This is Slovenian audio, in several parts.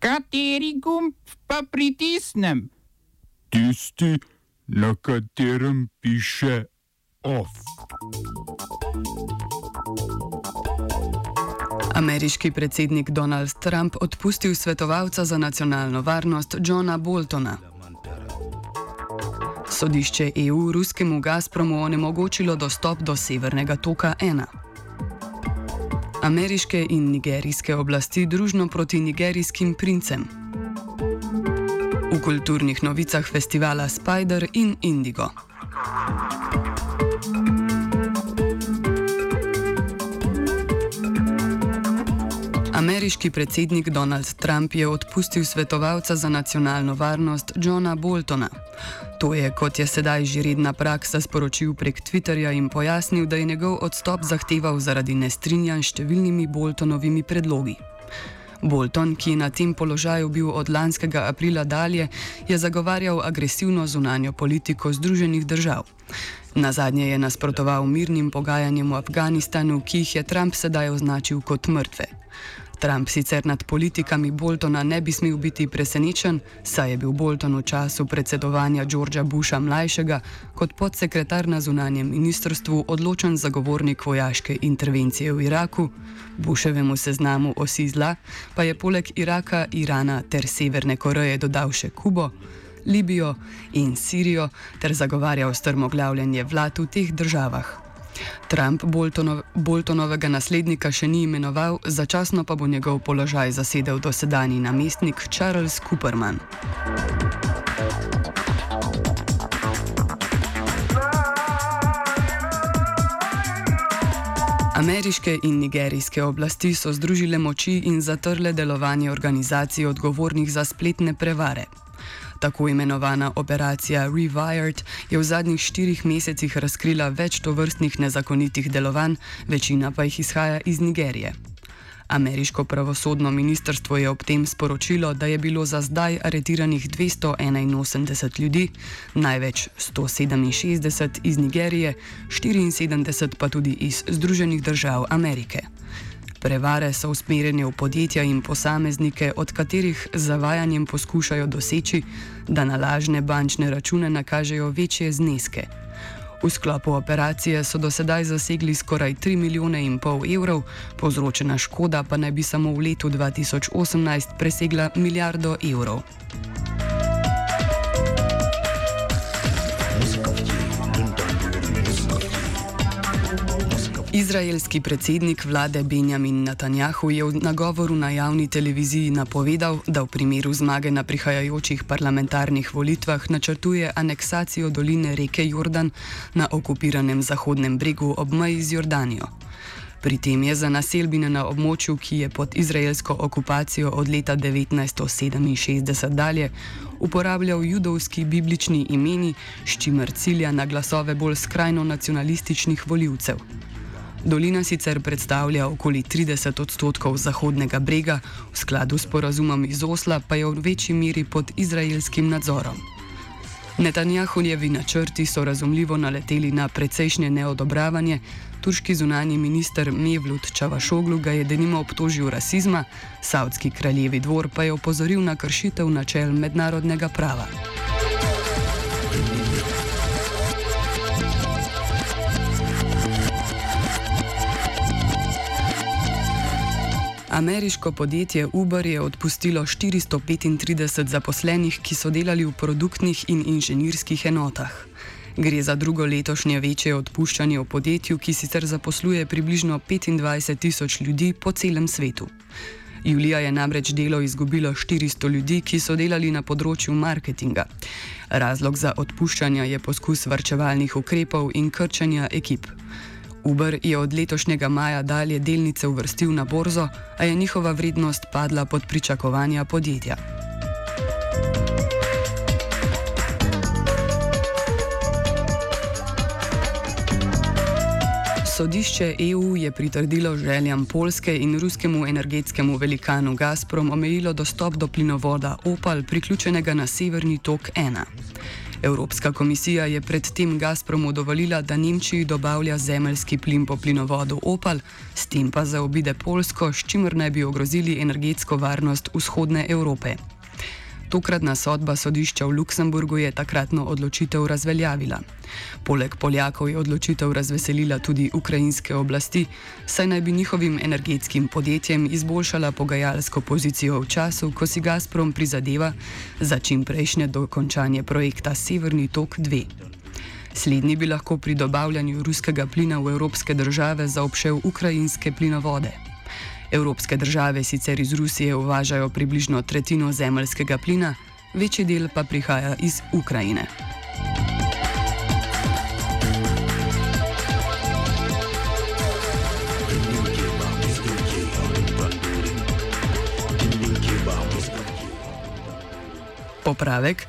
Kateri gumb pa pritisnem? Tisti, na katerem piše OF. Ameriški predsednik Donald Trump odpustil svetovalca za nacionalno varnost Johna Boltona. Sodišče EU ruskemu Gazpromu onemogočilo dostop do Severnega toka 1. Ameriške in nigerijske oblasti družno proti nigerijskim princem. V kulturnih novicah festivala Spider in Indigo. Ameriški predsednik Donald Trump je odpustil svetovalca za nacionalno varnost Johna Boltona. To je, kot je sedaj že redna praksa, sporočil prek Twitterja in pojasnil, da je njegov odstop zahteval zaradi nestrinjanj s številnimi Boltonovimi predlogi. Bolton, ki je na tem položaju bil od lanskega aprila dalje, je zagovarjal agresivno zunanjo politiko Združenih držav. Na zadnje je nasprotoval mirnim pogajanjem v Afganistanu, ki jih je Trump sedaj označil kot mrtve. Trump sicer nad politikami Boltona ne bi smel biti presenečen, saj je bil Bolton v času predsedovanja Georgea Busha mlajšega kot podsekretar na zunanjem ministrstvu odločen zagovornik vojaške intervencije v Iraku. Bushevemu seznamu osi zla pa je poleg Iraka, Irana ter Severne Koreje dodal še Kubo. Libijo in Sirijo ter zagovarjal strmoglavljanje vlad v teh državah. Trump Boltonov, Boltonovega naslednika še ni imenoval, začasno pa bo njegov položaj zasedel dosedani namestnik Charles Cooperman. Ameriške in nigerijske oblasti so združile moči in zatrle delovanje organizacij odgovornih za spletne prevare. Tako imenovana operacija Rewired je v zadnjih štirih mesecih razkrila več tovrstnih nezakonitih delovanj, večina pa jih izhaja iz Nigerije. Ameriško pravosodno ministrstvo je ob tem sporočilo, da je bilo za zdaj aretiranih 281 ljudi, največ 167 iz Nigerije, 74 pa tudi iz Združenih držav Amerike. Prevare so usmerjene v podjetja in posameznike, od katerih z zavajanjem poskušajo doseči, da na lažne bančne račune nakažejo večje zneske. V sklopu operacije so do sedaj zasegli skoraj 3 milijone in pol evrov, povzročena škoda pa naj bi samo v letu 2018 presegla milijardo evrov. Izraelski predsednik vlade Benjamin Netanjahu je v nagovoru na javni televiziji napovedal, da v primeru zmage na prihajajočih parlamentarnih volitvah načrtuje aneksacijo doline reke Jordan na okupiranem zahodnem bregu ob meji z Jordanijo. Pri tem je za naselbine na območju, ki je pod izraelsko okupacijo od leta 1967 dalje, uporabljal judovski biblični imeni, s čimer cilja na glasove bolj skrajno nacionalističnih voljivcev. Dolina sicer predstavlja okoli 30 odstotkov Zahodnega brega, v skladu s porazumom iz Osla pa je v večji meri pod izraelskim nadzorom. Netanjahujevi načrti so razumljivo naleteli na precejšnje neodobravanje, turški zunani minister Mevlut Čavašoglu ga je denimo obtožil rasizma, savdski kraljevi dvor pa je opozoril na kršitev načel mednarodnega prava. Ameriško podjetje Uber je odpustilo 435 zaposlenih, ki so delali v produktnih in inženirskih enotah. Gre za drugo letošnje večje odpuščanje v podjetju, ki sicer zaposluje približno 25 tisoč ljudi po celem svetu. Julija je namreč delo izgubilo 400 ljudi, ki so delali na področju marketinga. Razlog za odpuščanje je poskus varčevalnih ukrepov in krčanja ekip. Uber je od letošnjega maja dalje delnice uvrstil na borzo, a je njihova vrednost padla pod pričakovanja podjetja. Sodišče EU je pritrdilo željam polske in ruskemu energetskemu velikanu Gazprom omejilo dostop do plinovoda Opal, priključenega na severni tok 1. Evropska komisija je predtem Gazpromu dovolila, da Nemčiji dobavlja zemeljski plin po plinovodu Opal, s tem pa zaobide Polsko, s čimer naj bi ogrozili energetsko varnost vzhodne Evrope. Tokratna sodba sodišča v Luksemburgu je takratno odločitev razveljavila. Poleg Poljakov je odločitev razveselila tudi ukrajinske oblasti, saj naj bi njihovim energetskim podjetjem izboljšala pogajalsko pozicijo v času, ko si Gazprom prizadeva za čim prejšnje dokončanje projekta Severni tok 2. Slednji bi lahko pri dobavljanju ruskega plina v evropske države zaobšel ukrajinske plinovode. Evropske države sicer iz Rusije uvažajo približno tretjino zemljskega plina, večji del pa prihaja iz Ukrajine. Popravek.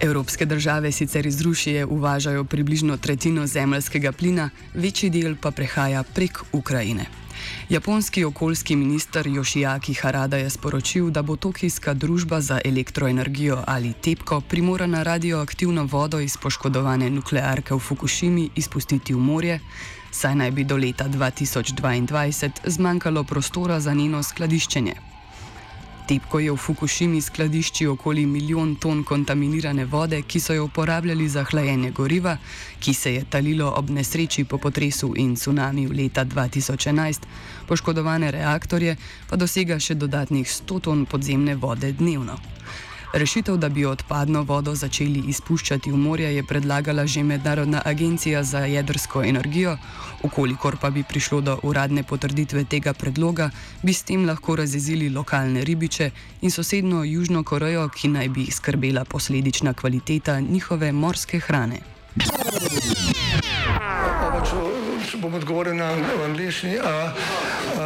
Evropske države sicer iz Rusije uvažajo približno tretjino zemljskega plina, večji del pa prehaja prek Ukrajine. Japonski okoljski minister Yoshiyaki Harada je sporočil, da bo tokijska družba za elektroenergijo ali TEPKO primorana radioaktivno vodo iz poškodovane nuklearke v Fukushimi izpustiti v morje, saj naj bi do leta 2022 zmanjkalo prostora za njeno skladiščenje. Tepko je v Fukushimi skladišči okoli milijon ton kontaminirane vode, ki so jo uporabljali za hlajenje goriva, ki se je talilo ob nesreči po potresu in tsunami v leta 2011, poškodovane reaktorje pa dosega še dodatnih 100 ton podzemne vode dnevno. Rešitev, da bi odpadno vodo začeli izpuščati v morje, je predlagala že Mednarodna agencija za jedrsko energijo. Ukolikor pa bi prišlo do uradne potrditve tega predloga, bi s tem lahko razjezili lokalne ribiče in sosedno Južno Korejo, ki naj bi skrbela posledična kvaliteta njihove morske hrane. Če bom odgovoril na angliški.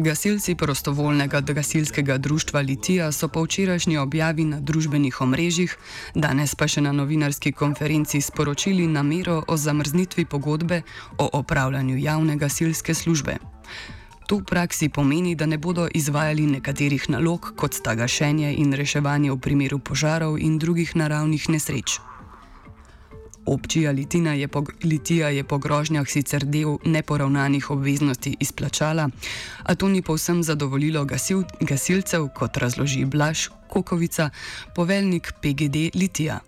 Gasilci prostovoljnega gasilskega društva Litija so po včerajšnji objavi na družbenih omrežjih, danes pa še na novinarski konferenci sporočili namero o zamrznitvi pogodbe o opravljanju javne gasilske službe. To v praksi pomeni, da ne bodo izvajali nekaterih nalog, kot sta gašenje in reševanje v primeru požarov in drugih naravnih nesreč. Občija Litina je po, Litija je po grožnjah sicer del neporavnanih obveznosti izplačala, a to ni povsem zadovoljilo gasil, gasilcev, kot razloži Blaž Kokovica, poveljnik PGD Litija.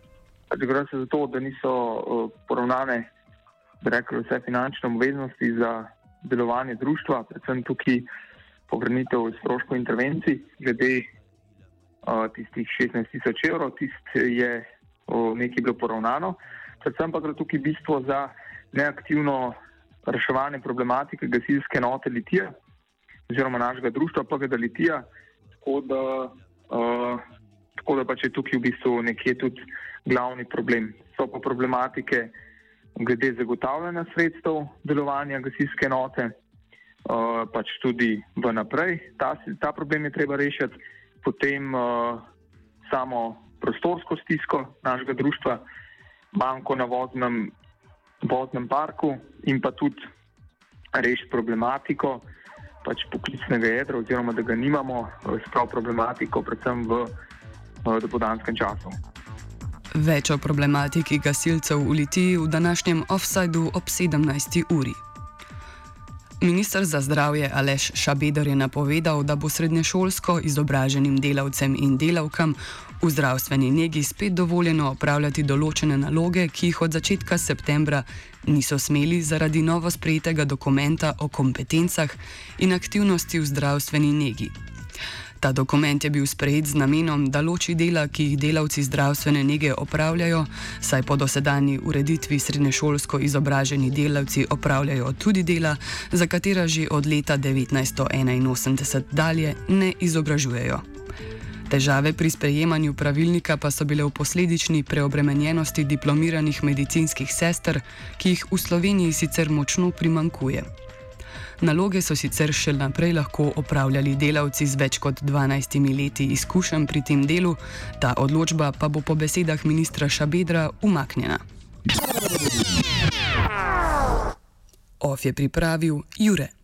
Pač gre se za to, da niso uh, poravnane rekel, vse finančne obveznosti za delovanje društva, predvsem tukaj povrnitev stroškov intervencij, glede uh, tistih 16 tisoč evrov, tist je uh, nekaj bilo poravnano. Predvsem pa gre tukaj bistvo za neaktivno reševanje problematike gasilske enote Litija oziroma našega društva PGD Litija, tako da, uh, tako da pač je tukaj v bistvu nekje tudi glavni problem. So pa problematike glede zagotavljanja sredstev delovanja gasilske enote, uh, pač tudi v naprej. Ta, ta problem je treba rešiti, potem uh, samo prostorsko stisko našega društva, manjko na voznem, voznem parku in pa tudi rešiti problematiko pač poklicnega jedra, oziroma da ga nimamo, sprav problematiko, predvsem v, v dopodanskem času. Več o problematiki gasilcev v Litiji v današnjem offsajdu ob 17. uri. Ministr za zdravje Aleš Šabeder je napovedal, da bo srednješolsko izobraženim delavcem in delavkam v zdravstveni negi spet dovoljeno opravljati določene naloge, ki jih od začetka septembra niso smeli zaradi novo sprejetega dokumenta o kompetencah in aktivnosti v zdravstveni negi. Ta dokument je bil sprejet z namenom, da loči dela, ki jih delavci zdravstvene nege opravljajo, saj po dosedanji ureditvi srednješolsko izobraženi delavci opravljajo tudi dela, za katera že od leta 1981 dalje ne izobražujejo. Težave pri sprejemanju pravilnika pa so bile v posledični preobremenjenosti diplomiranih medicinskih sester, ki jih v Sloveniji sicer močno primankuje. Naloge so sicer še naprej lahko opravljali delavci z več kot 12 leti izkušenj pri tem delu, ta odločba pa bo po besedah ministra Šabedra umaknjena. OF je pripravil Jure.